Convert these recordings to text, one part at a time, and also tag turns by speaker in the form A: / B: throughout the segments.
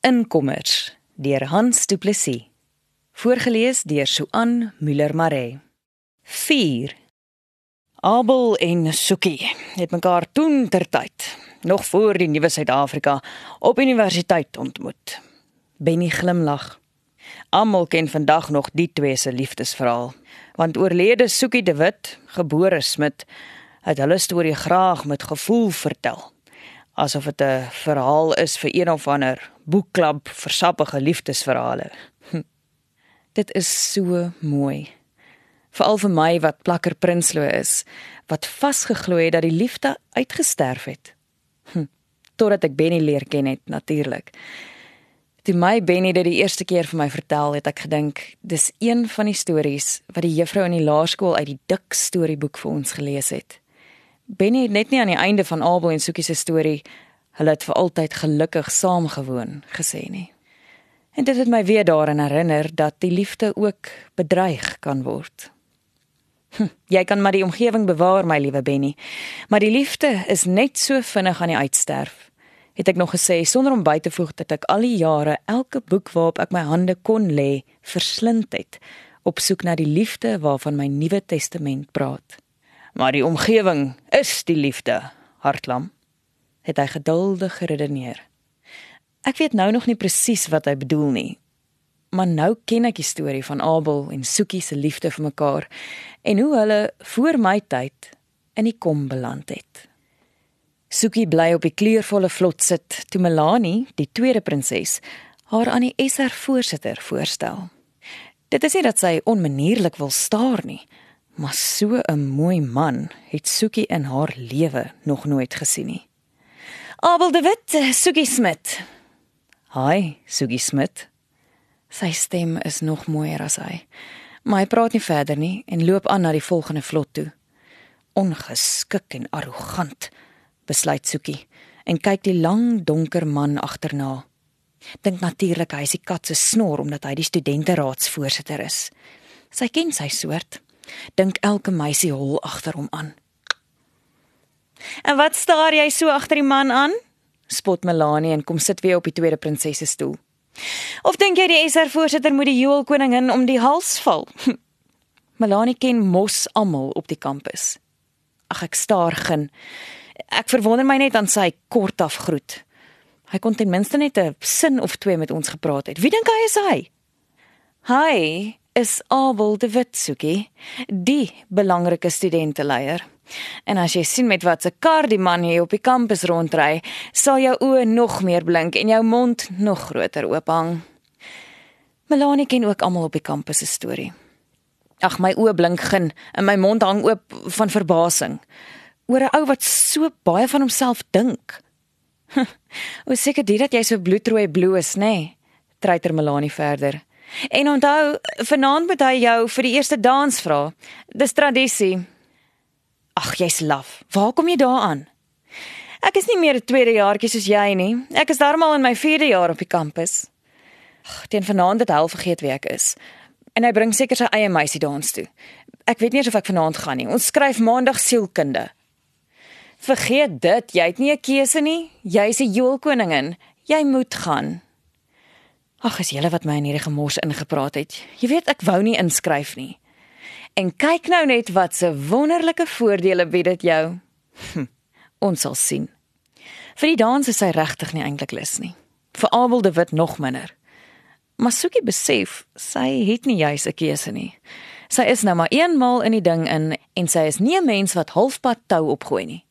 A: Inkommers deur Hans Du Plessis. Voorgeles deur Suan Müller-Maré. 4. Abel en Sukie het mekaar toen tertyd, nog voor die nuwe Suid-Afrika, op universiteit ontmoet. Benny glimlag. Almal ken vandag nog die twee se liefdesverhaal, want oorlede Sukie de Wit, gebore Smit, het hulle storie graag met gevoel vertel asof dit 'n verhaal is vir een of ander boekklub vir sappige liefdesverhale. Hm. Dit is so mooi. Veral vir my wat plakker Prinsloo is, wat vasgeglo het dat die liefde uitgesterf het. Hm. Totdat ek Benny leer ken het natuurlik. Toe my Benny dit die eerste keer vir my vertel het, ek gedink dis een van die stories wat die juffrou in die laerskool uit die dik storieboek vir ons gelees het. Benny het net nie aan die einde van Abel en Soekie se storie hulle het vir altyd gelukkig saamgewoon gesê nie. En dit het my weer daaraan herinner dat die liefde ook bedreig kan word. Hm, jy kan maar die omgewing bewaar, my liewe Benny, maar die liefde is net so vinnig aan die uitsterf. Het ek nog gesê sonder om by te voeg dat ek al die jare elke boek waarop ek my hande kon lê, verslind het op soek na die liefde waarvan my Nuwe Testament praat maar die omgewing is die liefde, hartlam, het hy geduldig geredeneer. Ek weet nou nog nie presies wat hy bedoel nie. Maar nou ken ek die storie van Abel en Soekie se liefde vir mekaar en hoe hulle voor my tyd in die kom beland het. Soekie bly op die kleurvolle vlot sit toe Melanie, die tweede prinses, haar aan die SR voorsitter voorstel. Dit is nie dat sy onmanierlik wil staar nie, Maar so 'n mooi man het Soekie in haar lewe nog nooit gesien nie. Abel de eh, Soekie Smit. Hi, Soekie Smit. Sy stem is nog mooier as hy. Maar hy praat nie verder nie en loop aan na die volgende vlot toe. Ongeskik en arrogant, besluit Soekie en kyk die lang donker man agterna. Dink natuurlik hy is die kat se snor omdat hy die studenteraadsvoorsitter is. Sy ken sy soort dink elke meisie hol agter hom aan. En wat staar jy so agter die man aan? spot Melanie en kom sit weer op die tweede prinsesse stoel. Of dink jy die SR voorsitter moet die Joel koningin om die hals val? Melanie ken mos almal op die kampus. Ag ek staar gen. Ek verwonder my net aan sy kort af groet. Hy kon ten minste net 'n sin of twee met ons gepraat het. Wie dink hy is hy? Hi, is Abel de Witsuki, die belangrike studenteleier. En as jy sien met wat se kar die man hier op die kampus rondry, sal jou oë nog meer blink en jou mond nog groter oop hang. Melanie ken ook almal op die kampus se storie. Ag my oë blink gin en my mond hang oop van verbasing oor 'n ou wat so baie van homself dink. O seker dit dat jy so bloedrooi bloos, nê? Nee, Treiter Melanie verder. En onthou, vanaand moet hy jou vir die eerste dans vra. Dis tradisie. Ag, jy's laf. Waar kom jy daaraan? Ek is nie meer 'n tweede jaartjie soos jy nie. Ek is darmal in my 4de jaar op die kampus. Ag, teen vanaand het hy al vergeet wie ek is. En hy bring seker sy eie meisie dans toe. Ek weet nie of ek vanaand gaan nie. Ons skryf maandag sielkunde. Vergeet dit, jy het nie 'n keuse nie. Jy's 'n joelkoningin. Jy moet gaan. Ag, is julle wat my in hierdie gemors ingepraat het. Jy weet ek wou nie inskryf nie. En kyk nou net wat se wonderlike voordele bied dit jou. Hm, ons sal sien. Vir die dans is hy regtig nie eintlik lus nie. Vir Abel de Wit nog minder. Maar Sukie besef sy het nie juis 'n keuse nie. Sy is nou maar eenmal in die ding in en sy is nie 'n mens wat halfpad tou opgooi nie.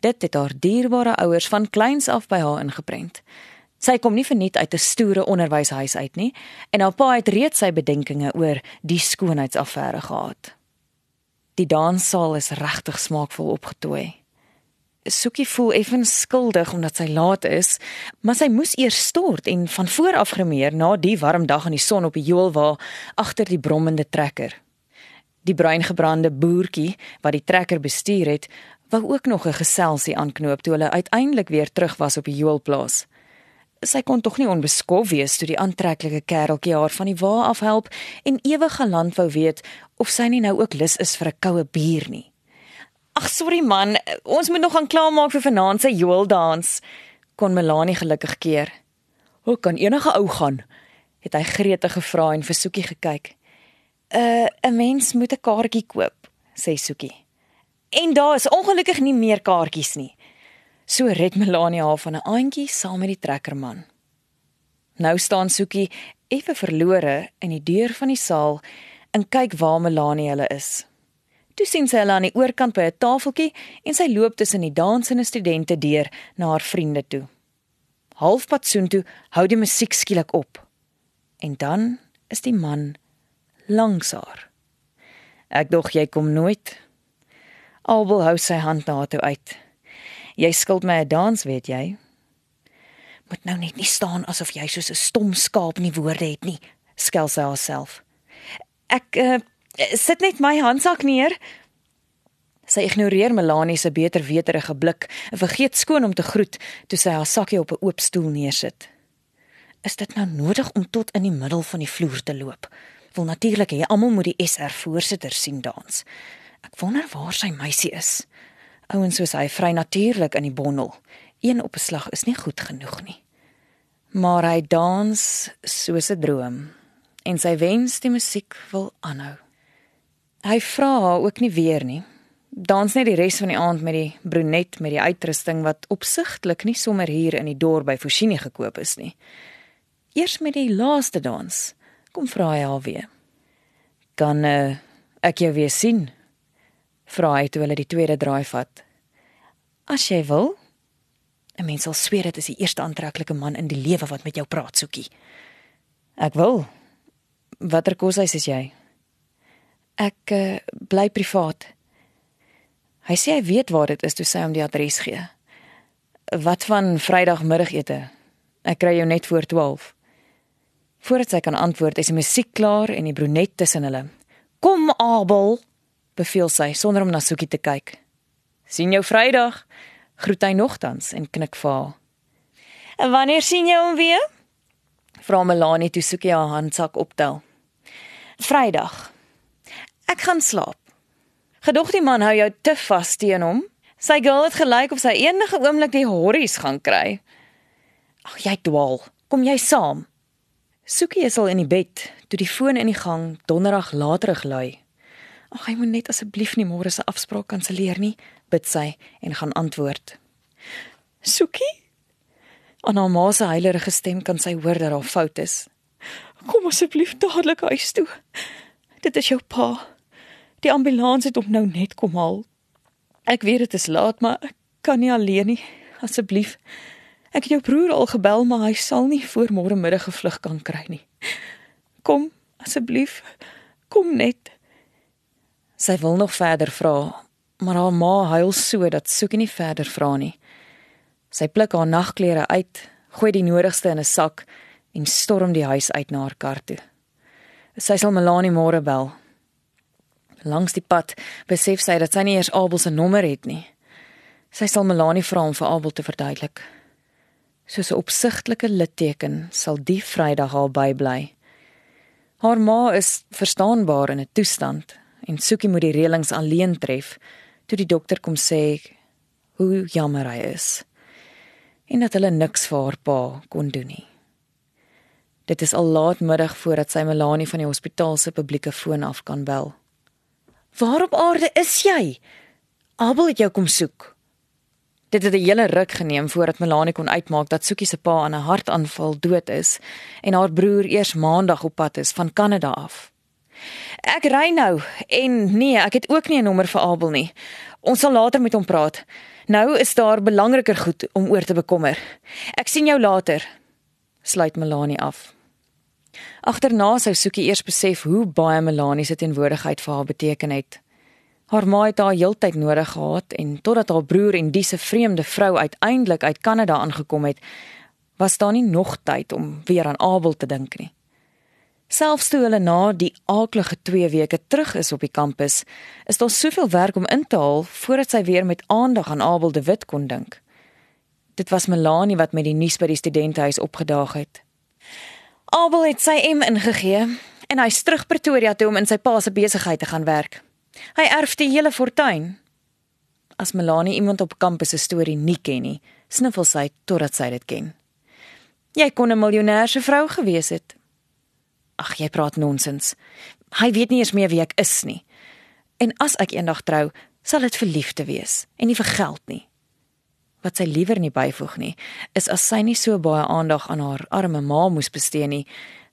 A: Dit het haar dierbare ouers van kleins af by haar ingeprent. Sy kom nie verniet uit 'n stoere onderwyshuis uit nie en haar pa het reeds sy bedenkinge oor die skoonheidsaffære gehad. Die danssaal is regtig smaakvol opgetooi. Sukie voel effens skuldig omdat sy laat is, maar sy moes eers stort en van voor af gremeer na die warm dag in die son op die joelwa agter die brommende trekker. Die bruingebrande boertjie wat die trekker bestuur het, wou ook nog 'n geselsie aanknoop toe hulle uiteindelik weer terug was op die joelplaas sy kon tog nie onbeskof wees toe die aantreklike kereltjie haar van die wa af help en ewig galant wou weet of sy nie nou ook lus is vir 'n koue bier nie. Ag sorry man, ons moet nog gaan klaarmaak vir vanaand se Joel dans. Kon Melanie gelukkig keer. "Hoe kan enige ou gaan?" het hy gretig gevra en vir Soekie gekyk. "Uh, 'n mens moet 'n kaartjie koop," sê Soekie. "En daar is ongelukkig nie meer kaartjies nie." So red Melanie haar van 'n aantjie saam met die trekkerman. Nou staan Soekie effe verlore in die deur van die saal en kyk waar Melanie hulle is. Toe sien sy hulle aan die oorkant by 'n tafeltjie en sy loop tussen die dansende studente deur na haar vriende toe. Halfpad soontoe hou die musiek skielik op. En dan is die man langs haar. Ek dog jy kom nooit. Albel hou sy hand na haar toe uit. Jy skuld my 'n dans, weet jy? Moet nou net nie staan asof jy soos 'n stom skaap nie woorde het nie, skel sy haarself. Ek uh, sit net my handsak neer. Sy ignoreer Melanie se beter weterige blik en vergeet skoon om te groet toe sy haar sakkie op 'n oop stoel neersit. Is dit nou nodig om tot in die middel van die vloer te loop? Wil natuurlik hê almal moet die SR voorsitter sien dans. Ek wonder waar sy meisie is. Ouens soos hy vry natuurlik in die bondel. Een op 'n slag is nie goed genoeg nie. Maar hy dans soos 'n droom en sy wens die musiek wil aanhou. Hy vra haar ook nie weer nie. Dans net die res van die aand met die brunet met die uitrusting wat opsigtelik nie sommer hier in die dorp by Forsyne gekoop is nie. Eers met die laaste dans kom vra hy haar weer. Kan uh, ek jou weer sien? Vra hy toe hulle die tweede draai vat. As jy wil. 'n Mens sal sweer dit is die eerste aantreklike man in die lewe wat met jou praat, Soekie. Ek wil. Watter kos hy is jy? Ek uh, bly privaat. Hy sê hy weet waar dit is toe sy hom die adres gee. Wat van Vrydagmiddagete? Ek kry jou net voor 12. Voordat sy kan antwoord, is die musiek klaar en die brunet tussen hulle. Kom Abel, beveel sy sonder om na Soekie te kyk. Sien jou Vrydag, groet hy nogtans en knik vir haar. En wanneer sien jy hom weer? Vra Melanie toe Soekie haar handsak optel. Vrydag. Ek gaan slaap. Gedog die man hou jou te vas teen hom. Sy girl het gelyk of sy enige oomblik die horries gaan kry. Ag jy dwaal. Kom jy saam? Soekie is al in die bed toe die foon in die gang donderdag laterig lui. Ag hy moet net asseblief nie môre se afspraak kanselleer nie, bid sy en gaan antwoord. Soekie? Aan haar ma se heilige stem kan sy hoor dat haar fout is. Kom asseblief dadelik huis toe. Dit is jou pa. Die ambulans het hom nou net kom haal. Ek weet dit is laat, maar ek kan nie alleen nie. Asseblief. Ek het jou broer al gebel, maar hy sal nie voor môre middag gevlug kan kry nie. Kom, asseblief. Kom net. Sy wil nog verder vra, maar haar ma huil so dat soek nie verder vra nie. Sy pluk haar nagklere uit, gooi die nodigste in 'n sak en storm die huis uit na haar kar toe. Sy sal Melanie môre bel, Langs die pad besef sy dat sy nie eers Abel se nommer het nie. Sy sal Melanie vra om vir Abel te verduidelik. Soos 'n opsigtelike litteken sal die Vrydag haar bybly. Haar ma is verstaanbaar in 'n toestand en Soekie moet die reëlings alleen tref toe die dokter kom sê hoe jammer hy is en dat hulle niks vir haar pa kon doen nie. Dit is al laatmiddag voordat sy Melanie van die hospitaal se publieke foon af kan bel. Waar op aarde is jy? Abel het jou kom soek. Dit het 'n hele ruk geneem voordat Melanie kon uitmaak dat Soekie se pa aan 'n hartaanval dood is en haar broer eers maandag op pad is van Kanada af. Ek ry nou en nee, ek het ook nie 'n nommer vir Abel nie. Ons sal later met hom praat. Nou is daar belangriker goed om oor te bekommer. Ek sien jou later. Sluit Melanie af. Agterna sou Soekie eers besef hoe baie Melanie se teenwoordigheid vir haar beteken het. Haar ma het haar heeltyd nodig gehad en totdat haar broer en diese vreemde vrou uiteindelik uit Kanada aangekom het, was daar nie nog tyd om weer aan Abel te dink nie. Selfs toe hulle na die aaklige 2 weke terug is op die kampus, is daar soveel werk om in te haal voordat sy weer met aandag aan Abel de Wit kon dink. Dit was Melanie wat met die nuus by die studentehuis opgedaag het. Abel het sy M ingegee en hy's terug Pretoria toe om in sy pa se besigheid te gaan werk. Hy erf die hele fortuin. As Melanie iemand op kampus se storie nie ken nie, sniffel sy totdat sy dit ken. Jy kon 'n miljonair se vrou gewees het. Ag, jy praat nonsens. Hy weet nie eens meer wie ek is nie. En as ek eendag trou, sal dit vir liefde wees en nie vir geld nie. Wat sy liewer nie byvoeg nie, is as sy nie so baie aandag aan haar arme ma moes bestee nie,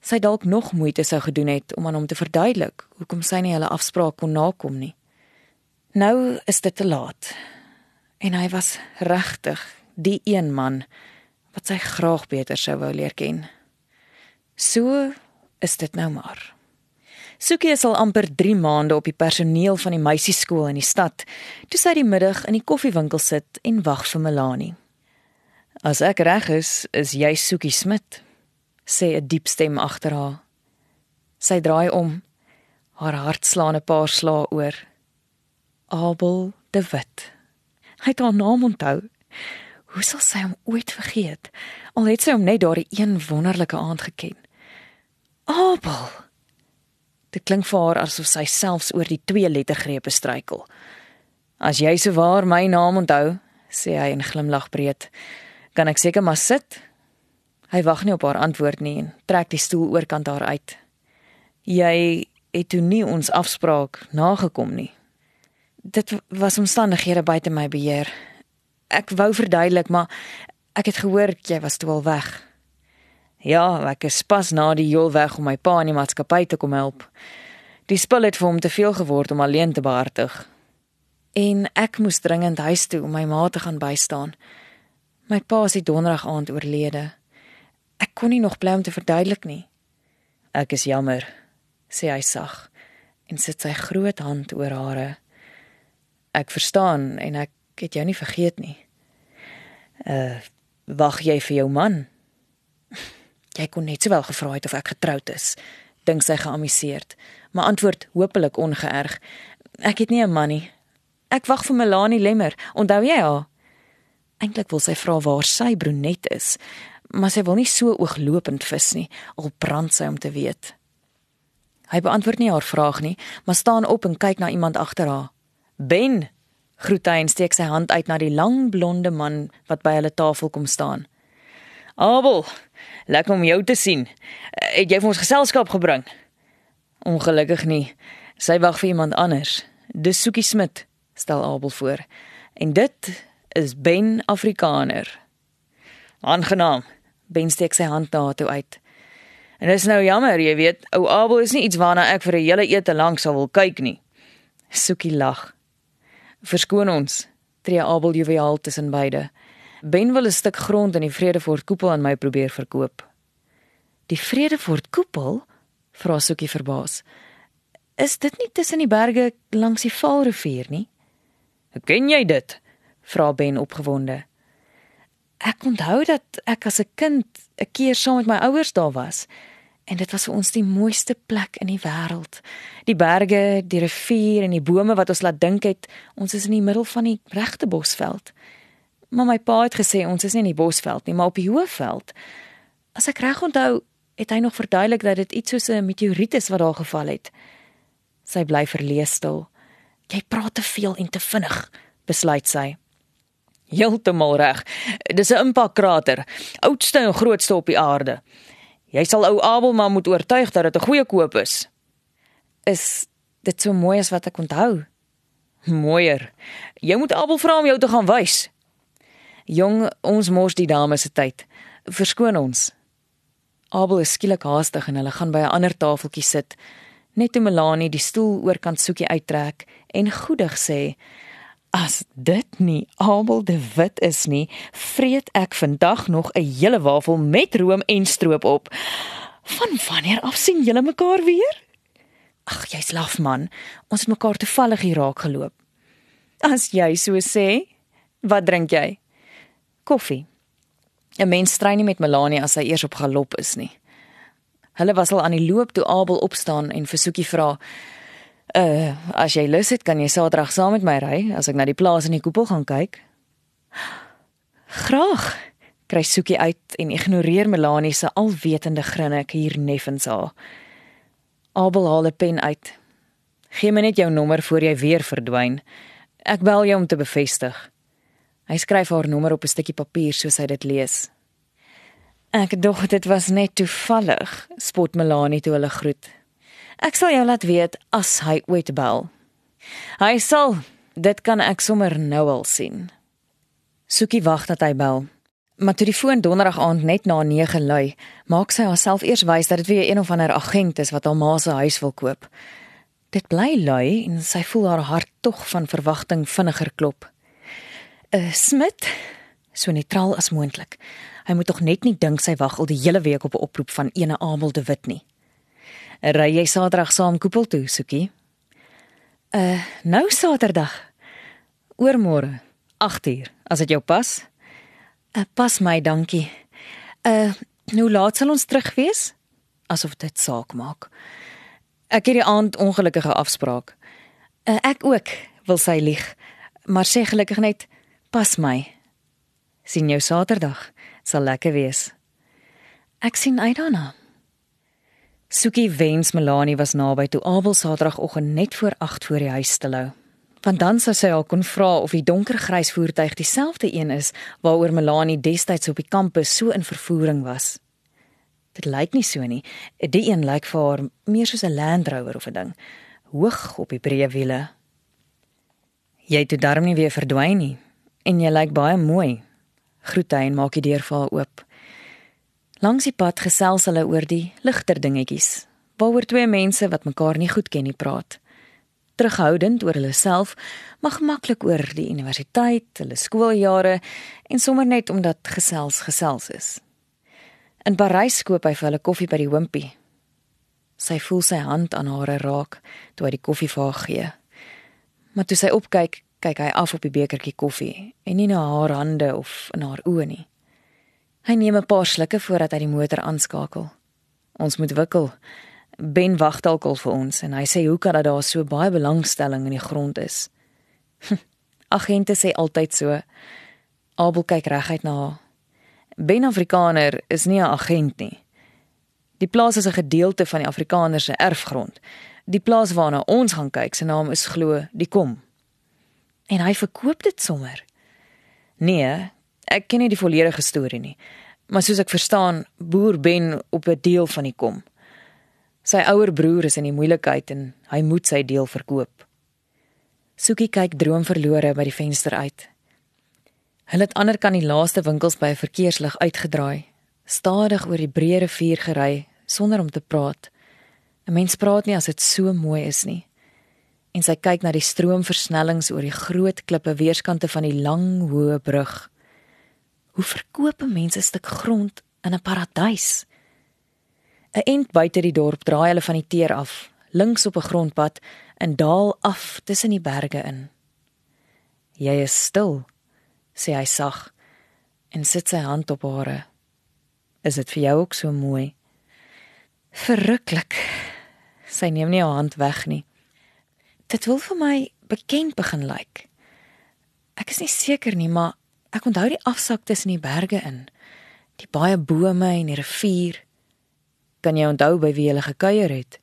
A: sy dalk nog moeite sou gedoen het om aan hom te verduidelik hoekom sy nie hulle afspraak kon nakom nie. Nou is dit te laat. En hy was regtig die een man wat sy graag beter sou wou leer ken. So is dit nou maar. Sukie is al amper 3 maande op die personeel van die meisieskool in die stad. Toe sy die middag in die koffiewinkel sit en wag vir Melanie. As ek reg is, is jy Sukie Smit, sê 'n diep stem agter haar. Sy draai om. Haar hart slaan 'n paar slae oor. Abel de Wit. Hy het haar naam onthou. Hoe sal sy hom ooit vergeet? Al het sy hom net daardie een wonderlike aand geken. Abel. Dit klink vir haar asof sy selfs oor die twee lettergrepe struikel. As jy so waar my naam onthou, sê hy en glimlag breed, kan ek seker maar sit. Hy wag nie op haar antwoord nie en trek die stoel oorkant haar uit. Jy het toe nie ons afspraak nagekom nie. Dit was omstandighede buite my beheer. Ek wou verduidelik, maar ek het gehoor jy was toe al weg. Ja, ek is pas na die jol weg om my pa in die maatskappy te kom help. Die spul het vir hom te veel geword om alleen te behartig. En ek moes dringend huis toe om my ma te gaan bystaan. My pa is die donderdag aand oorlede. Ek kon nie nog bly om te verduidelik nie. Ek is jammer, sê hy sag en sit sy groot hand oor hare. Ek verstaan en ek het jou nie vergeet nie. Uh wag jy vir jou man? Jy kon net sowel gevra het of ek getroud is, dink sy geamuseerd, maar antwoord hopelik ongeërg. Ek het nie 'n man nie. Ek wag vir Melanie Lemmer. Onthou jy haar? Eintlik wil sy vra waar sy brunet is, maar sy wil nie so ooglopend vis nie, al brand sy om te weet. Hy beantwoord nie haar vraag nie, maar staan op en kyk na iemand agter haar. Ben, groet hy en steek sy hand uit na die lang blonde man wat by hulle tafel kom staan. Abel, lekker om jou te sien. Het jy vir ons geselskap gebring? Ongelukkig nie. Sy wag vir iemand anders. Dis Sukie Smit, stel Abel voor. En dit is Ben Afrikaner. Aangenaam. Ben steek sy hand na toe uit. En dit is nou jammer, jy weet, ou Abel is nie iets waarna ek vir 'n hele ete lank sal wil kyk nie. Sukie lag. Verskoon ons, tree Abel joviaal tussen beide. Ben wil 'n stuk grond in die Vredefort koepel aan my probeer verkoop. Die Vredefort koepel? vra Sukie verbaas. Is dit nie tussen die berge langs die Vaalrivier nie? Ken jy dit? vra Ben opgewonde. Ek onthou dat ek as 'n kind 'n keer saam met my ouers daar was en dit was vir ons die mooiste plek in die wêreld. Die berge, die rivier en die bome wat ons laat dink het ons is in die middel van die regte bosveld. Maar my pa het gesê ons is nie in die bosveld nie, maar op die hoëveld. As ek reg onthou, het hy nog verduidelik dat dit iets soos 'n meteoriet is wat daar geval het. Sy bly verlees stil. Jy praat te veel en te vinnig, besluit sy. Heeltemal reg. Dis 'n impakkrater, oudste en grootste op die aarde. Jy sal ou Abel maar moet oortuig dat dit 'n goeie koop is. Is dit so mooi as wat ek onthou? Mooier. Jy moet Abel vra om jou te gaan wys. Jong, ons mors die dames se tyd. Verskoon ons. Abel is skielik haastig en hulle gaan by 'n ander tafeltjie sit. Net toe Melanie die stoel oorkant soekie uittrek en goedig sê: "As dit nie Abel de Wit is nie, vreet ek vandag nog 'n hele wafel met room en stroop op. Van wanneer af sien julle mekaar weer?" Ag, jy's laf man. Ons het mekaar toevallig hier raak geloop. As jy so sê, wat drink jy? Koffie. 'n Mens stry nie met Melanie as sy eers op galop is nie. Hulle was al aan die loop toe Abel opstaan en versoekie vra: "Uh, as jy lus het, kan jy Saterdag saam met my ry as ek na die plaas in die koepel gaan kyk?" "Graag." Kry Soekie uit en ignoreer Melanie se alwetende grinne hier neffens haar. Abel haal 'n pen uit. "Gee my net jou nommer voor jy weer verdwyn. Ek bel jou om te bevestig." Hy skryf haar nommer op 'n stukkie papier soos hy dit lees. Ek dog dit was net toevallig, spot Melanie toe hulle groet. Ek sal jou laat weet as hy ooit bel. Hy sal, dit kan ek sommer nou al sien. Sukie wag dat hy bel. Maar toe die foon donderdag aand net na 9 lui, maak sy haarself eers wys dat dit weer een of ander agent is wat haar ma se huis wil koop. Dit bly lui en sy voel haar hart tog van verwagting vinniger klop. 'n Smit, so neutraal as moontlik. Hy moet tog net nie dink sy wag al die hele week op 'n oproep van ene Abel de Wit nie. Ry jy Saterdag saam koepel toe, Soekie? Uh, nou Saterdag. Oormôre, 8uur, as dit jou pas. Uh, pas my, dankie. Uh, hoe laat sal ons terug wees? Asof dit saak maak. Ek het die aand ongelukkige afspraak. Uh, ek ook, wil sy lieg, maar sê gelukkig net pas my. sien jou Saterdag, sal lekker wees. Ek sien uit daarna. Sukie wens Melanie was naby toe Abel Saterdagoggend net voor 8 voor die huis te lou want dan sou sy al kon vra of die donkergrys voertuig dieselfde een is waaroor Melanie destyds op die kampus so in vervoering was. Dit lyk nie so nie. Die een lyk vir haar meer soos 'n Land Rover of 'n ding, hoog op die breë wiele. Jy het darm nie weer verdwyn nie en jy lyk baie mooi. Groet hy en maak die deur vir haar oop. Langs die pad gesels hulle oor die ligter dingetjies, waaroor twee mense wat mekaar nie goed ken nie praat terughoudend oor hulle self, maar gemaklik oor die universiteit, hulle skooljare en sommer net omdat gesels gesels is. In Parys koop hy vir hulle koffie by die Wimpy. Sy voel sy hand aan haar raak toe hy die koffie vir haar gee. Maar toe sy opkyk, kyk hy af op die bekertjie koffie en nie na haar hande of in haar oë nie. Hy neem 'n paar slukke voordat hy die motor aanskakel. Ons moet wikkel, Ben wag dalk al vir ons en hy sê hoe kan dat daar so baie belangstelling in die grond is. Agente sê altyd so. Abel kyk reguit na haar. Ben Afrikaner is nie 'n agent nie. Die plaas is 'n gedeelte van die Afrikaner se erfgrond. Die plaas waarna ons gaan kyk, se naam is glo die Kom. En hy verkoop dit sommer. Nee, ek ken nie die volledige storie nie. Maar soos ek verstaan, boer Ben op 'n deel van die Kom. Sy ouer broer is in die moeilikheid en hy moet sy deel verkoop. Sukie kyk droomverlore by die venster uit. Hulle het ander kan die laaste winkels by 'n verkeerslig uitgedraai, stadig oor die breë rivier gery sonder om te praat. 'n Mens praat nie as dit so mooi is nie. En sy kyk na die stroomversnellings oor die groot klippe weerskante van die lang hoë brug. Hoe verkoop 'n mens 'n stuk grond in 'n paradys? 'n Ent buite die dorp draai hulle van die teer af, links op 'n grondpad en daal af tussen die berge in. Jy is stil, sê hy sag en sit sy hand op hare. Is dit vir jou ook so mooi? Verruklik. Sy neem nie haar hand weg nie. Dit wil vir my bekend begin lyk. Ek is nie seker nie, maar ek onthou die afsak tussen die berge in. Die baie bome en die rivier. Kan jy onthou by wie jy gekuier het?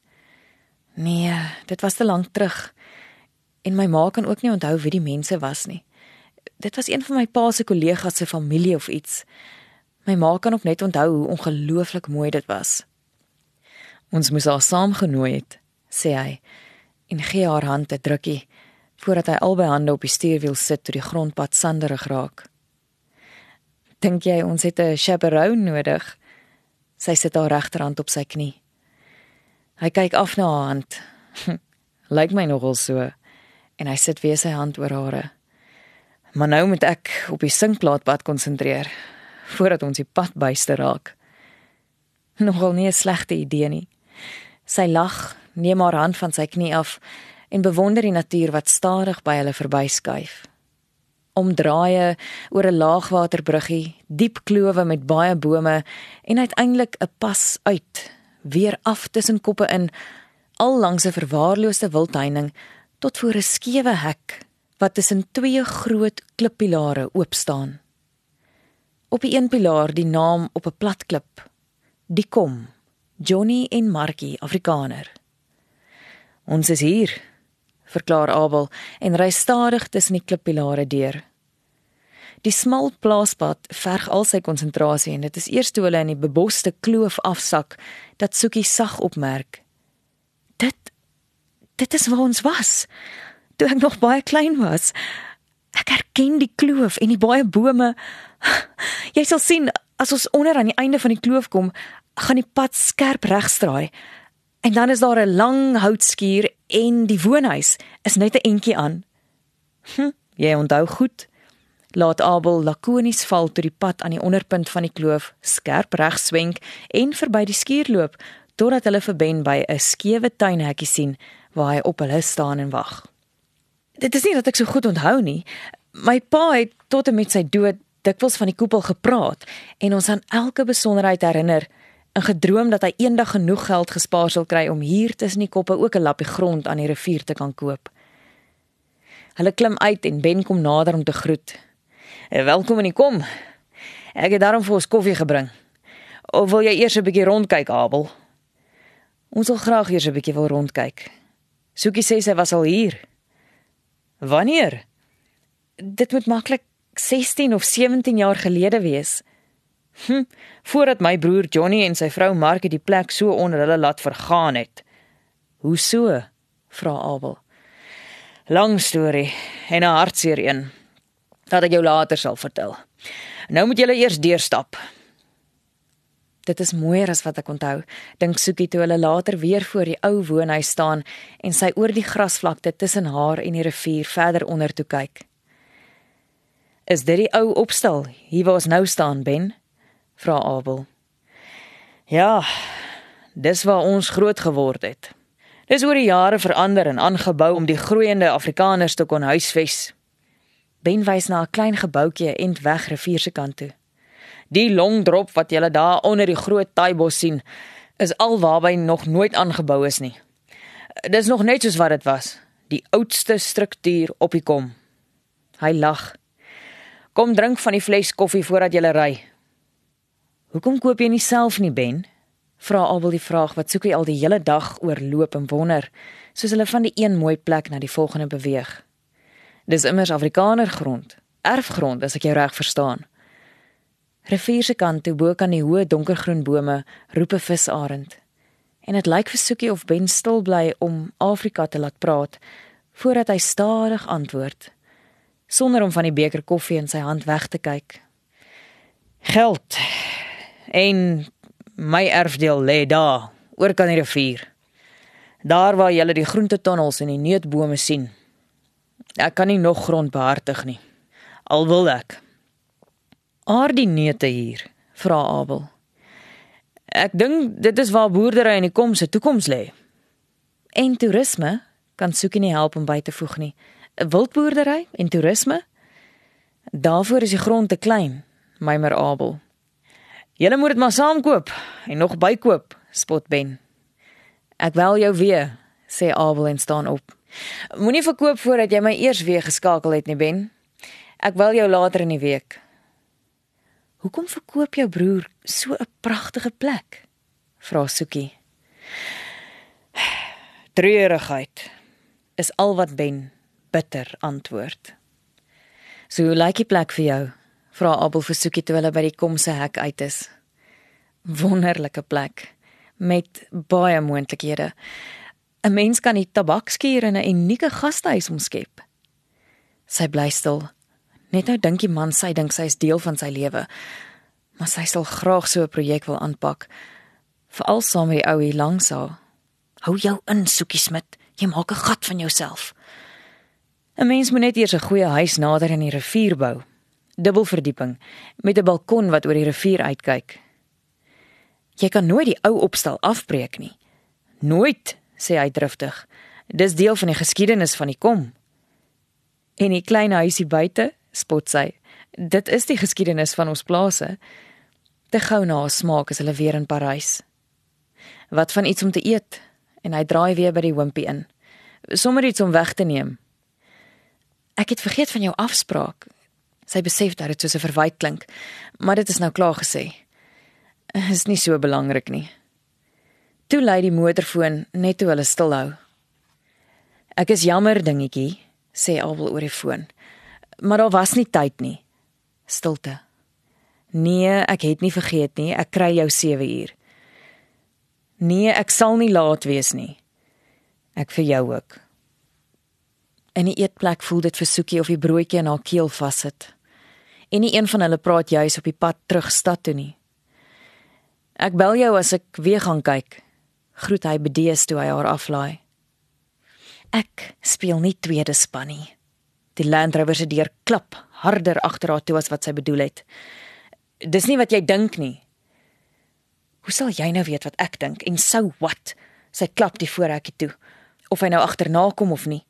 A: Nee, dit was te lank terug. En my ma kan ook nie onthou wie die mense was nie. Dit was een van my pa se kollegas se familie of iets. My ma kan ook net onthou hoe ongelooflik mooi dit was. Ons moes haar saamgenooi het, sê hy en gee haar hand 'n drukkie voordat hy albei hande op die stuurwiel sit toe die grondpad sanderig raak. Dink jy ons het 'n chaperone nodig? Sy sit haar regterhand op sy knie. Hy kyk af na haar hand. Lyk my nogal so. En hy sit weer sy hand oor hare. Maar nou moet ek op die sinkplaatpad konsentreer voordat ons die pad byste raak. Nogal nie 'n slegte idee nie. Sy lag, neem haar hand van sy knie af en bewonder die natuur wat stadig by hulle verbyskuif omdraaie oor 'n laagwaterbruggie, diep klowe met baie bome en uiteindelik 'n pas uit, weer af tussen koppe in, al langs 'n verwaarloosde wildheining tot voor 'n skewe hek wat tussen twee groot klippilare oop staan. Op die een pilaar die naam op 'n plat klip: Die Kom, Johnny en Markie Afrikaner. Ons is hier, verklaar Abel en ry stadig tussen die klippilare deur. Die smal plaaspad verg al sy konsentrasie en dit is eers toe hulle in die beboste kloof afsak dat Soekie sag opmerk. Dit dit is waar ons was toe ek nog baie klein was. Ek herken die kloof en die baie bome. Jy sal sien as ons onder aan die einde van die kloof kom, gaan die pad skerp regstraai. En dan is daar 'n lang houtskuur en die woonhuis is net 'n entjie aan. Hm, jy onthou goed. Laat Abel lakonies val toe die pad aan die onderpunt van die kloof skerp reg swenk en verby die skuur loop totdat hulle verben by 'n skewe tuinhekkie sien waar hy op hulle staan en wag. Dit is nie dat ek so goed onthou nie. My pa het tot en met sy dood dikwels van die koepel gepraat en ons aan elke besonderheid herinner en gedroom dat hy eendag genoeg geld gespaar sal kry om hier tussen die koppe ook 'n lappie grond aan die rivier te kan koop. Hulle klim uit en Ben kom nader om te groet. Eh, "Welkom in die kom. Ek het daarom vir ons koffie gebring. Of wil jy eers 'n bietjie rondkyk, Abel?" "Ons wil graag eers 'n bietjie wil rondkyk." Sukie sê sy was al hier. "Wanneer?" "Dit moet maklik 16 of 17 jaar gelede wees." Hm, voordat my broer Johnny en sy vrou Mark die plek so onder hulle laat vergaan het. Hoe so? vra Abel. Lang storie en 'n hartseer een. Dat ek jou later sal vertel. Nou moet julle eers deurstap. Dit is mooier as wat ek onthou. Dink Soekie toe hulle later weer voor die ou woonhuis staan en sy oor die grasvlakte tussen haar en die rivier verder onder toe kyk. Is dit die ou opstal hier waar ons nou staan, Ben? Vra Abel. Ja, dis waar ons groot geword het. Dis oor die jare verander en aangebou om die groeiende Afrikaners te kon huisves. Ben wys na 'n klein gebouetjie end weg rivier se kant toe. Die longdrop wat jy daar onder die groot taaibos sien, is alwaarby nog nooit aangebou is nie. Dis nog net soos wat dit was, die oudste struktuur op die kom. Hy lag. Kom drink van die fles koffie voordat jy ry, Hoekom koop jy nie self nie, Ben? Vra Abel die vraag wat soek hy al die hele dag oor loop en wonder, soos hulle van die een mooi plek na die volgende beweeg. Dis immers Afrikaner grond, erfgrond as ek jou reg verstaan. Rivier se kant toe bo kan die hoë donkergroen bome roep 'n visarend. En dit lyk vir Soekie of Ben stil bly om Afrika te laat praat voordat hy stadig antwoord sonder om van die beker koffie in sy hand weg te kyk. Geld en my erfdeel lê daar oor kan die rivier. Daar waar jy die groentetonnels en die neutbome sien. Ek kan nie nog grond behartig nie. Al wil ek. Aar die neute hier, vra Abel. Ek dink dit is waar boerdery in die kom se toekoms lê. En toerisme kan soek nie help om by te voeg nie. Wildboerdery en toerisme? Daarvoor is die grond te klein, mymer Abel. Julle moet dit maar saam koop en nog bykoop, spot Ben. Ek wel jou weer, sê Abel en staan op. Moenie verkoop voordat jy my eers weer geskakel het nie, Ben. Ek wil jou later in die week. Hoekom verkoop jou broer so 'n pragtige plek? vra Soekie. Treurigheid is al wat Ben bitter antwoord. So lyk like die plek vir jou, vra Abel vir Soekie toe hulle by die komse hek uit is. Wonderlike plek met baie moontlikhede. 'n Mens kan die tabakskuur in 'n unieke gastehuis omskep. Sy bly stil. Net nou dink die man sy dink sy is deel van sy lewe, maar sy sal graag so 'n projek wil aanpak. Veral saam met die ou hier langs haar. Hou jou in, Soekie Smit. Jy maak 'n gat van jouself. 'n Mens moet net eers 'n goeie huis nader aan die rivier bou dubbelverdieping met 'n balkon wat oor die rivier uitkyk. Jy kan nooit die ou opstal afbreek nie. Nooit, sê hy driftig. Dis deel van die geskiedenis van die kom. En die klein huisie buite, spot sy. Dit is die geskiedenis van ons plase. Te gou na smaak as hulle weer in Parys. Wat van iets om te eet? En hy draai weer by die wimpie in. Sommige iets om weg te neem. Ek het vergeet van jou afspraak. Sy besef dat dit soos 'n verwyte klink, maar dit is nou klaar gesê. Is nie so belangrik nie. Toe lei die motorfoon net toe hulle stilhou. Ek is jammer dingetjie, sê Abel oor die foon. Maar daar was nie tyd nie. Stilte. Nee, ek het nie vergeet nie. Ek kry jou 7 uur. Nee, ek sal nie laat wees nie. Ek vir jou ook. In die eetplek voel dit vir Soekie of die broodjie in haar keel vassit. En nie een van hulle praat juis op die pad terug stad toe nie. Ek bel jou as ek weer gaan kyk. Groet hy bedees toe hy haar aflaai. Ek speel nie tweede span nie. Die Land Rover se deur klap harder agter haar toe as wat sy bedoel het. Dis nie wat jy dink nie. Hoe sal jy nou weet wat ek dink en sou wat? Sy klap die voorhekkie toe. Of hy nou agterna kom of nie.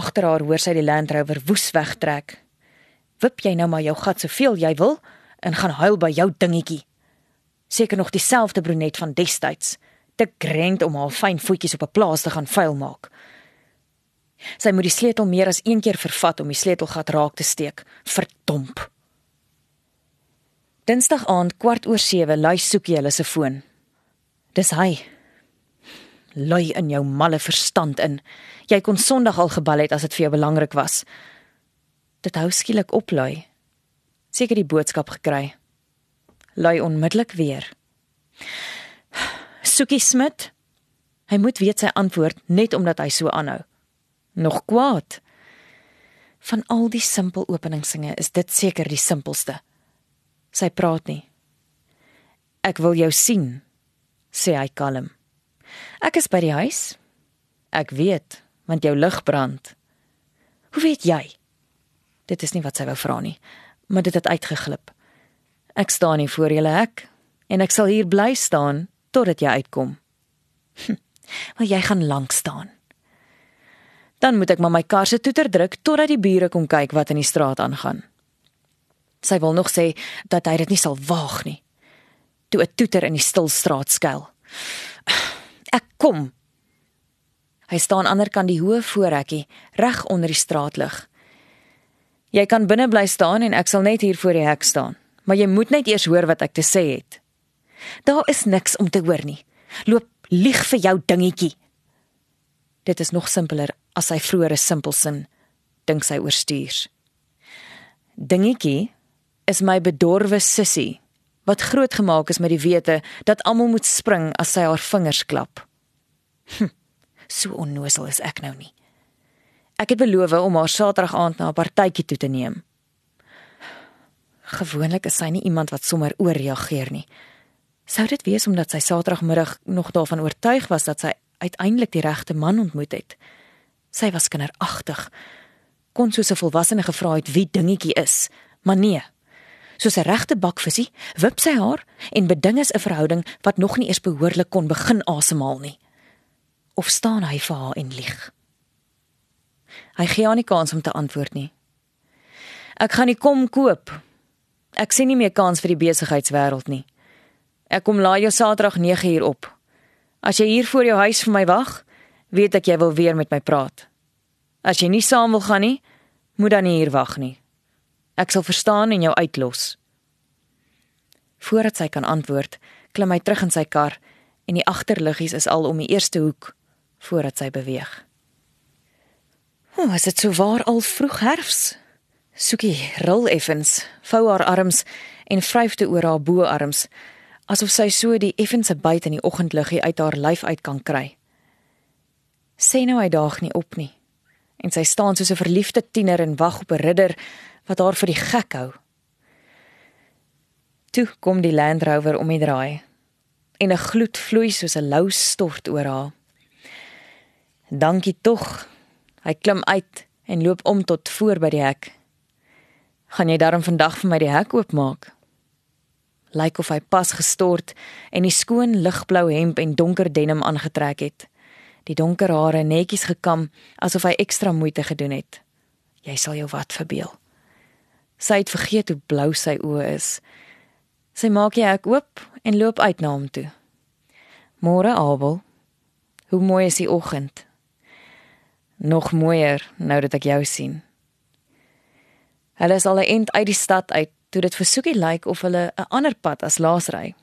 A: Agter haar hoor sy die Land Rover woes wegtrek. Wip jy nou maar jou gat soveel jy wil en gaan huil by jou dingetjie. Seker nog dieselfde brunet van destyds, te grend om haar fyn voetjies op 'n plaas te gaan vuil maak. Sy moet die sleutel meer as een keer vervat om die sleutelgat raak te steek. Verdomp. Dinsdag aand kwart oor 7 lui soekie hulle se foon. Dis hy. Lui in jou malle verstand in. Jy kon Sondag al gebel het as dit vir jou belangrik was. Dit hou skielik op lui. Seker die boodskap gekry lui onmiddellik weer. Sukie Smit. Hy moet weet sy antwoord net omdat hy so aanhou. Nog kwaad. Van al die simpel openingsinge is dit seker die simpelste. Sy praat nie. Ek wil jou sien, sê hy kalm. Ek is by die huis. Ek weet, want jou lig brand. Hoe weet jy? Dit is nie wat sy wou vra nie, maar dit het uitgeglip. Ek staan hier voor julle hek en ek sal hier bly staan totdat jy uitkom. Hm, maar jy gaan lank staan. Dan moet ek maar my kar se toeter druk totdat die bure kom kyk wat in die straat aangaan. Sy wil nog sê dat hy dit nie sal waag nie. Toe 'n toeter in die stil straat skuil. Ek kom. Hy staan aan die ander kant die hoë voorhekkie reg onder die straatlig. Jy kan binne bly staan en ek sal net hier voor die hek staan maar jy moet net eers hoor wat ek te sê het. Daar is niks om te hoor nie. Loop lieg vir jou dingetjie. Dit is nog simpeler as sy vroeëre simpelsin dink sy oorstuurs. Dingetjie is my bedorwe sissie wat grootgemaak is met die wete dat almal moet spring as sy haar vingers klap. Hm, so onnoosel is ek nou nie. Ek het beloof om haar Saterdag aand na 'n partytjie toe te neem. Gewoonlik is sy nie iemand wat sommer ooreageer nie. Sou dit wees omdat sy Saterdagmiddag nog daarvan oortuig was dat sy uiteindelik die regte man ontmoet het? Sy was kinderagtig. Kon soos 'n volwassene gevra het wie dingetjie is, maar nee. Soos 'n regte bakvisie, wip sy haar en beding is 'n verhouding wat nog nie eens behoorlik kon begin asemhaal nie. Of staan hy vir haar en lieg? Hy gee haar nie kans om te antwoord nie. Ek gaan nie kom koop Ek sien nie meer kans vir die besigheidswêreld nie. Ek kom laai jou Saterdag 9uur op. As jy hier voor jou huis vir my wag, weet ek jy wil weer met my praat. As jy nie saam wil gaan nie, moet dan nie hier wag nie. Ek sal verstaan en jou uitlos. Voordat sy kan antwoord, klim hy terug in sy kar en die agterliggies is al om die eerste hoek voordat sy beweeg. Hoe oh, is dit so waar al vroeg herfs? Sukie rol effens, vou haar arms en vryf te oor haar boarms, asof sy so die effense byt in die oggendliggie uit haar lyf uit kan kry. Sê nou hy daag nie op nie. En sy staan soos 'n verliefde tiener en wag op 'n ridder wat haar vir die gek hou. Toe kom die Land Rover om die draai en 'n gloed vloei soos 'n lou stort oor haar. Dankie tog. Hy klim uit en loop om tot voor by die hek. Gaan jy darm vandag vir my die hek oopmaak? Lyk of hy pas gestort en die skoon ligblou hemp en donker denim aangetrek het. Die donker hare netjies gekam asof hy ekstra moeite gedoen het. Jy sal jou wat verbeel. Sy het vergeet hoe blou sy oë is. Sy maak die hek oop en loop uit na hom toe. Môre Abel. Hoe mooi is die oggend. Nog mooier nou dat ek jou sien. Hulle is al 'n ent uit die stad uit toe dit versoekie lyk of hulle 'n ander pad as laas ry.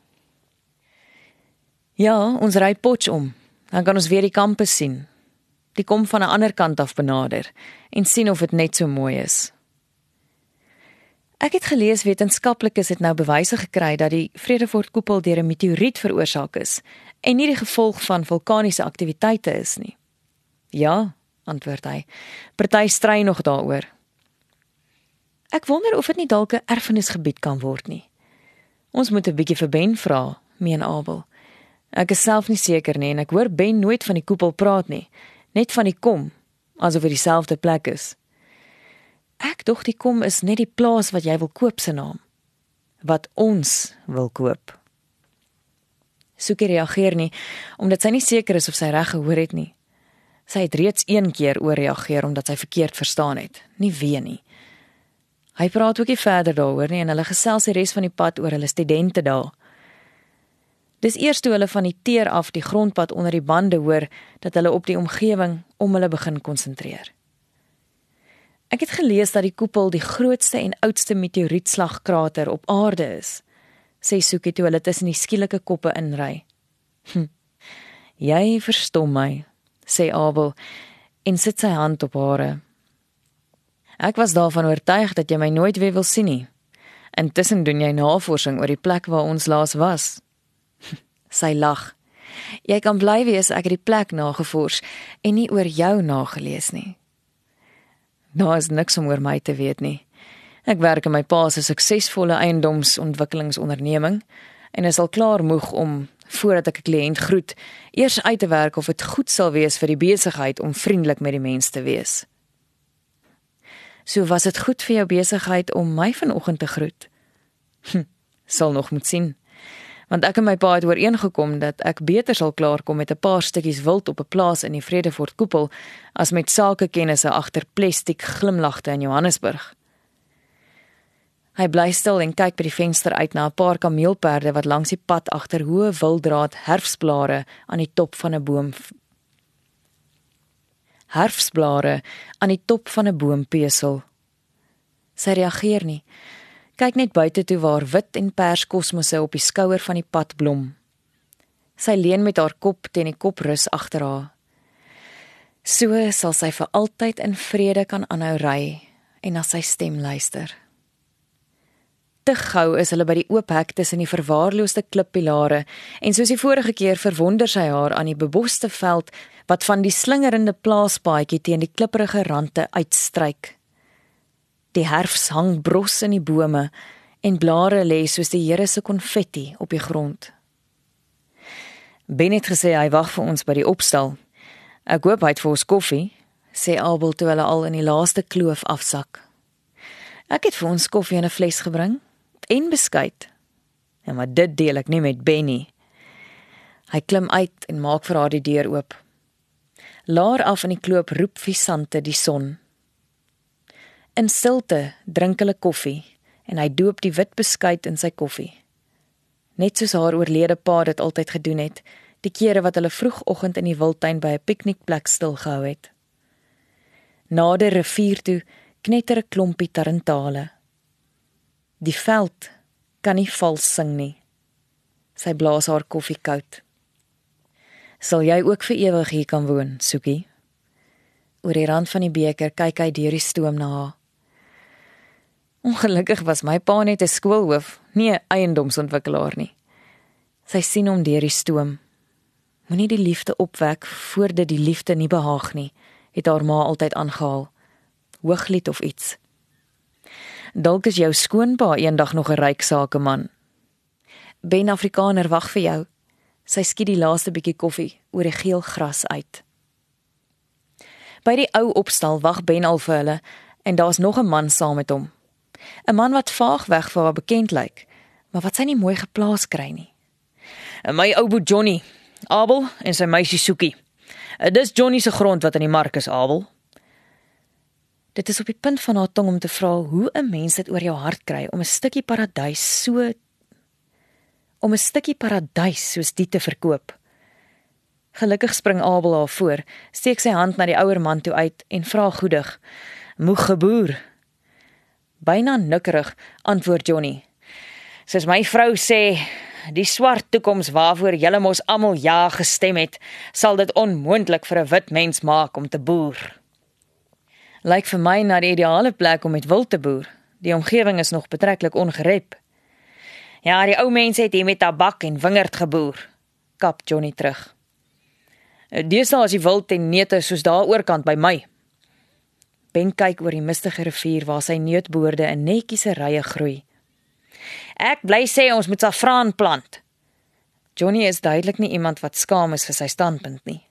A: Ja, ons ry potch om. Dan kan ons weer die kampus sien. Die kom van 'n ander kant af benader en sien of dit net so mooi is. Ek het gelees wetenskaplikes het nou bewyse gekry dat die Vredefort koepel deur 'n meteoriet veroorsaak is en nie die gevolg van vulkaniese aktiwiteite is nie. Ja, antwoord hy. Party stry nog daaroor. Ek wonder of dit nie dalk 'n erfenisgebied kan word nie. Ons moet 'n bietjie vir Ben vra, meen Abel. Ek is self nie seker nie en ek hoor Ben nooit van die koepel praat nie, net van die kom, asof dit dieselfde plek is. Ek dink die kom is net die plaas wat jy wil koop se naam. Wat ons wil koop. Sukie reageer nie omdat sy nie seker is of sy reg gehoor het nie. Sy het reeds een keer ooreageer omdat sy verkeerd verstaan het, nie weer nie. Hy praat ook nie verder daaroor nie en hulle gesels die res van die pad oor hulle studente daar. Dis eers toe hulle van die teer af die grondpad onder die bande hoor dat hulle op die omgewing om hulle begin konsentreer. Ek het gelees dat die koepel die grootste en oudste meteorietslagkrater op aarde is. Sê Sukie toe hulle tussen die skielike koppe inry. Hm. Jy verstom my, sê Abel en sit sy hand op hare. Ek was daarvan oortuig dat jy my nooit weer wil sien nie. Intussen doen jy navorsing oor die plek waar ons laas was. sy lag. Jy kan bly wees ek het die plek nagevors en nie oor jou nagelees nie. Daar is niks om oor my te weet nie. Ek werk in my pa se suksesvolle eiendomsontwikkelingsonderneming en is al klaar moeg om voordat ek 'n kliënt groet, eers uit te werk of dit goed sal wees vir die besigheid om vriendelik met die mense te wees. So was dit goed vir jou besigheid om my vanoggend te groet. Hm, sal nog moet sien. Want ek en my pa het ooreengekom dat ek beter sal klaarkom met 'n paar stukkies wild op 'n plaas in die Vredefort koepel as met sakekennisse agter plastiek glimlagte in Johannesburg. Hy bly stil en kyk by die venster uit na 'n paar kameelperde wat langs die pad agter hoë wilddraad herfsblare aan die top van 'n boom herfsblare aan die top van 'n boom pesel. Sy reageer nie. Kyk net buite toe waar wit en pers kosmosse op die skouer van die pad blom. Sy leun met haar kop teen die koprus agter haar. So sal sy vir altyd in vrede kan aanhou ry en na sy stem luister. Te gou is hulle by die oop hek tussen die verwaarloosde klippilare en soos die vorige keer verwonder sy haar aan die beboste veld wat van die slingerende plaaspaadjie teen die klipprige rande uitstryk. Die herfs hang bros in die bome en blare lê soos die Here se konfetti op die grond. Ben het gesê hy wag vir ons by die opstal. Ek hoop hy het vir ons koffie, sê Abel toe hulle al in die laaste kloof afsak. Ek het vir ons koffie in 'n fles gebring en beskuit. En maar dit deel ek nie met Benny. Hy klim uit en maak vir haar die deur oop. Laar af in die kloof roep Visante die son. In stilte drink hulle koffie en hy doop die wit beskuit in sy koffie. Net soos haar oorlede pa dit altyd gedoen het, die kere wat hulle vroegoggend in die wildtuin by 'n piknikplek stil gehou het. Nader rivier toe knetter 'n klompie tarantale. Die veld kan nie vals sing nie. Sy blaas haar koffie koud sal jy ook vir ewig hier kan woon, Soekie. Oor die rand van die beker kyk hy deur die stoom na haar. Ongelukkig was my pa net 'n skoolhoof, nie 'n eiendomsontwikkelaar nie. Sy sien hom deur die stoom. Moenie die liefde opwek voordat die liefde nie behaag nie, het haar ma altyd aangehaal. Hooglied of iets. Dalk is jou skoonpa eendag nog 'n ryk sakeman. Ben Afrikaner wag vir jou. Sy skiet die laaste bietjie koffie oor die geel gras uit. By die ou opstal wag Ben al vir hulle en daar's nog 'n man saam met hom. 'n Man wat vaag weg vir haar bekend lyk, maar wat sy nie mooi geplaas kry nie. En my ou boet Johnny, Abel en sy meisie Soekie. Dis Johnny se grond wat in die mark is, Abel. Dit is op die punt van haar tong om te vra hoe 'n mens dit oor jou hart kry om 'n stukkie paradys so om 'n stukkie paradys soos dit te verkoop. Gelukkig spring Abel haar voor, steek sy hand na die ouer man toe uit en vra goedig: "Moeg geboer?" Byna nikkerig antwoord Johnny: "Soos my vrou sê, die swart toekoms waarvoor julle mos almal ja gestem het, sal dit onmoontlik vir 'n wit mens maak om te boer." Lyk vir my na die ideale plek om met wild te boer, Die omgewing is nog betreklik ongerep. Ja, die ou mense het hier met tabak en wingerd geboer, kap Johnny terug. Deesdae is die wild en neute soos daar oorkant by my. Ben kyk oor die mistige rivier waar sy neutboorde in netjiese rye groei. Ek bly sê ons moet saffraan plant. Johnny is duidelik nie iemand wat skaam is vir sy standpunt nie.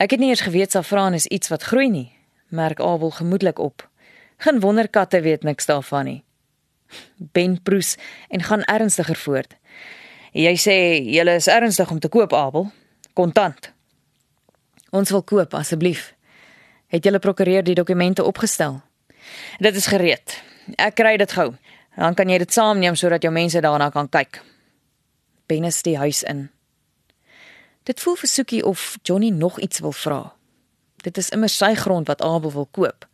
A: Ek het nie eers geweet saffraan is iets wat groei nie, merk Abel gemoedelik op. Geen wonder katte weet niks daarvan nie. Ben proes en gaan ernstiger voort. Jy sê jy is ernstig om te koop Abel, kontant. Ons wil koop asseblief. Het julle prokureur die dokumente opgestel? Dit is gereed. Ek kry dit gou. Dan kan jy dit saamneem sodat jou mense daarna kan kyk. Bennis die huis in. Dit voel vir Soekie of Johnny nog iets wil vra. Dit is immer sy grond wat Abel wil koop.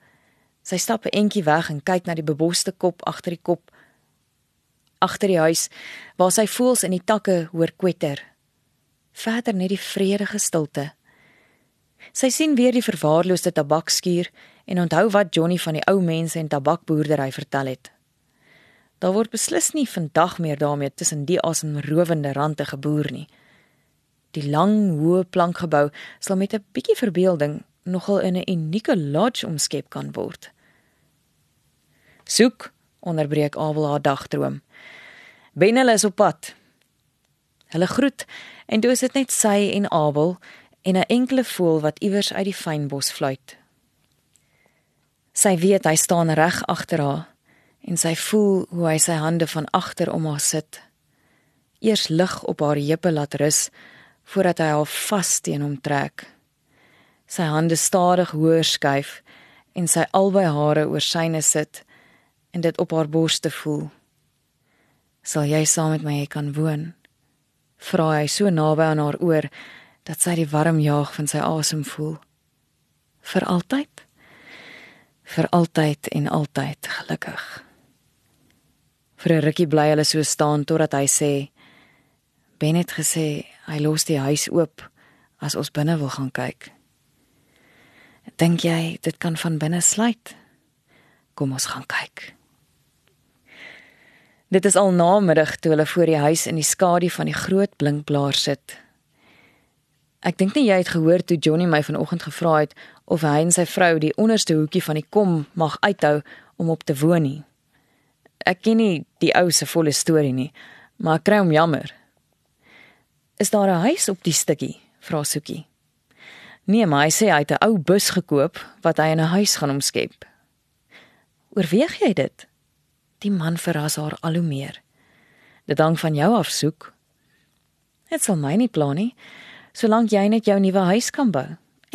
A: Sy stap 'n entjie weg en kyk na die beboste kop agter die kop agter die huis waar sy voels in die takke hoor kwetter. Verder net die vredige stilte. Sy sien weer die verwaarloosde tabakskuur en onthou wat Johnny van die ou mense en tabakboerdery vertel het. Daar word beslis nie vandag meer daarmee tussen die asemrowende rande geboer nie. Die lang, hoë plankgebou sal met 'n bietjie verbeelding nogal in 'n unieke lodge omskep kan word. Soek, onderbreek Abel haar dagdroom. Benel is op pad. Hulle groet en toe is dit net sy en Abel en 'n enkele voël wat iewers uit die fynbos fluit. Sy weet hy staan reg agter haar en sy voel hoe hy sy hande van agter om haar sit. Eers lig op haar heupe laat rus voordat hy haar vas teen hom trek. Sy hande stadig hoër skuif en sy albei hare oor syne sit en dit op haar borste voel. Sal jy saam met my kan woon? Vra hy so naby aan haar oor dat sy die warm jaag van sy asem voel. Vir altyd? Vir altyd en altyd gelukkig. Vir 'n rukkie bly hulle so staan totdat hy sê Ben het gesê hy los die huis oop as ons binne wil gaan kyk. Dink jy dit kan van binne sluit? Kom ons gaan kyk. Dit is al namiddag toe hulle voor die huis in die skadu van die groot blinkblaar sit. Ek dink nie jy het gehoor toe Johnny my vanoggend gevra het of hy en sy vrou die onderste hoekie van die kom mag uithou om op te woon nie. Ek ken nie die ou se volle storie nie, maar ek kry hom jammer. Is daar 'n huis op die stukkie? vra Sukie. Nee, maar hy sê hy het 'n ou bus gekoop wat hy in 'n huis gaan omskep. Oorweeg jy dit? Die man verras haar al hoe meer. Dit hang van jou af, soek. Dit sal my nie pla nie, solank jy net jou nuwe huis kan bou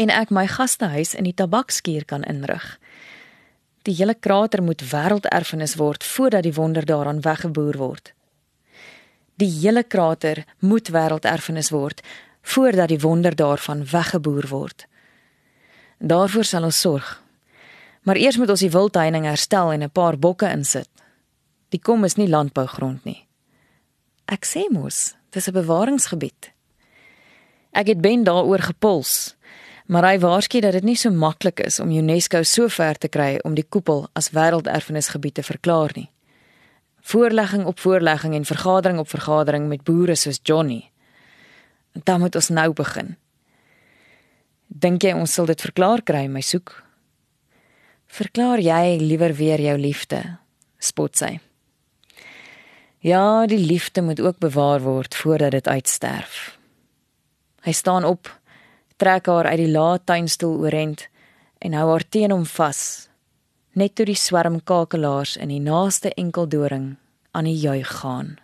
A: en ek my gastehuis in die tabakskuur kan inrig. Die hele krater moet wêrelderfenis word voordat die wonder daaraan weggeboer word. Die hele krater moet wêrelderfenis word voordat die wonder daarvan weggeboer word. Daarvoor sal ons sorg. Maar eers moet ons die wildheining herstel en 'n paar bokke insit. Die kom is nie landbougrond nie. Ek sê mos, dis 'n bewaringsgebied. Ek het ben daaroor gepuls maar hy waarsku dat dit nie so maklik is om UNESCO so ver te kry om die koepel as wêrelderfenisgebied te verklaar nie. Voorlegging op voorlegging en vergadering op vergadering met boere soos Johnny. Dan moet ons nou begin. Dink jy ons sal dit verklaar kry, my soek? Verklaar jy liewer weer jou liefde? spot sy. Ja, die liefde moet ook bewaar word voordat dit uitsterf. Hy staan op trek haar uit die lae tuinstoel oorent en hou haar teen hom vas net toe die swerm kakelaars in die naaste enkeldoring aan die juig gaan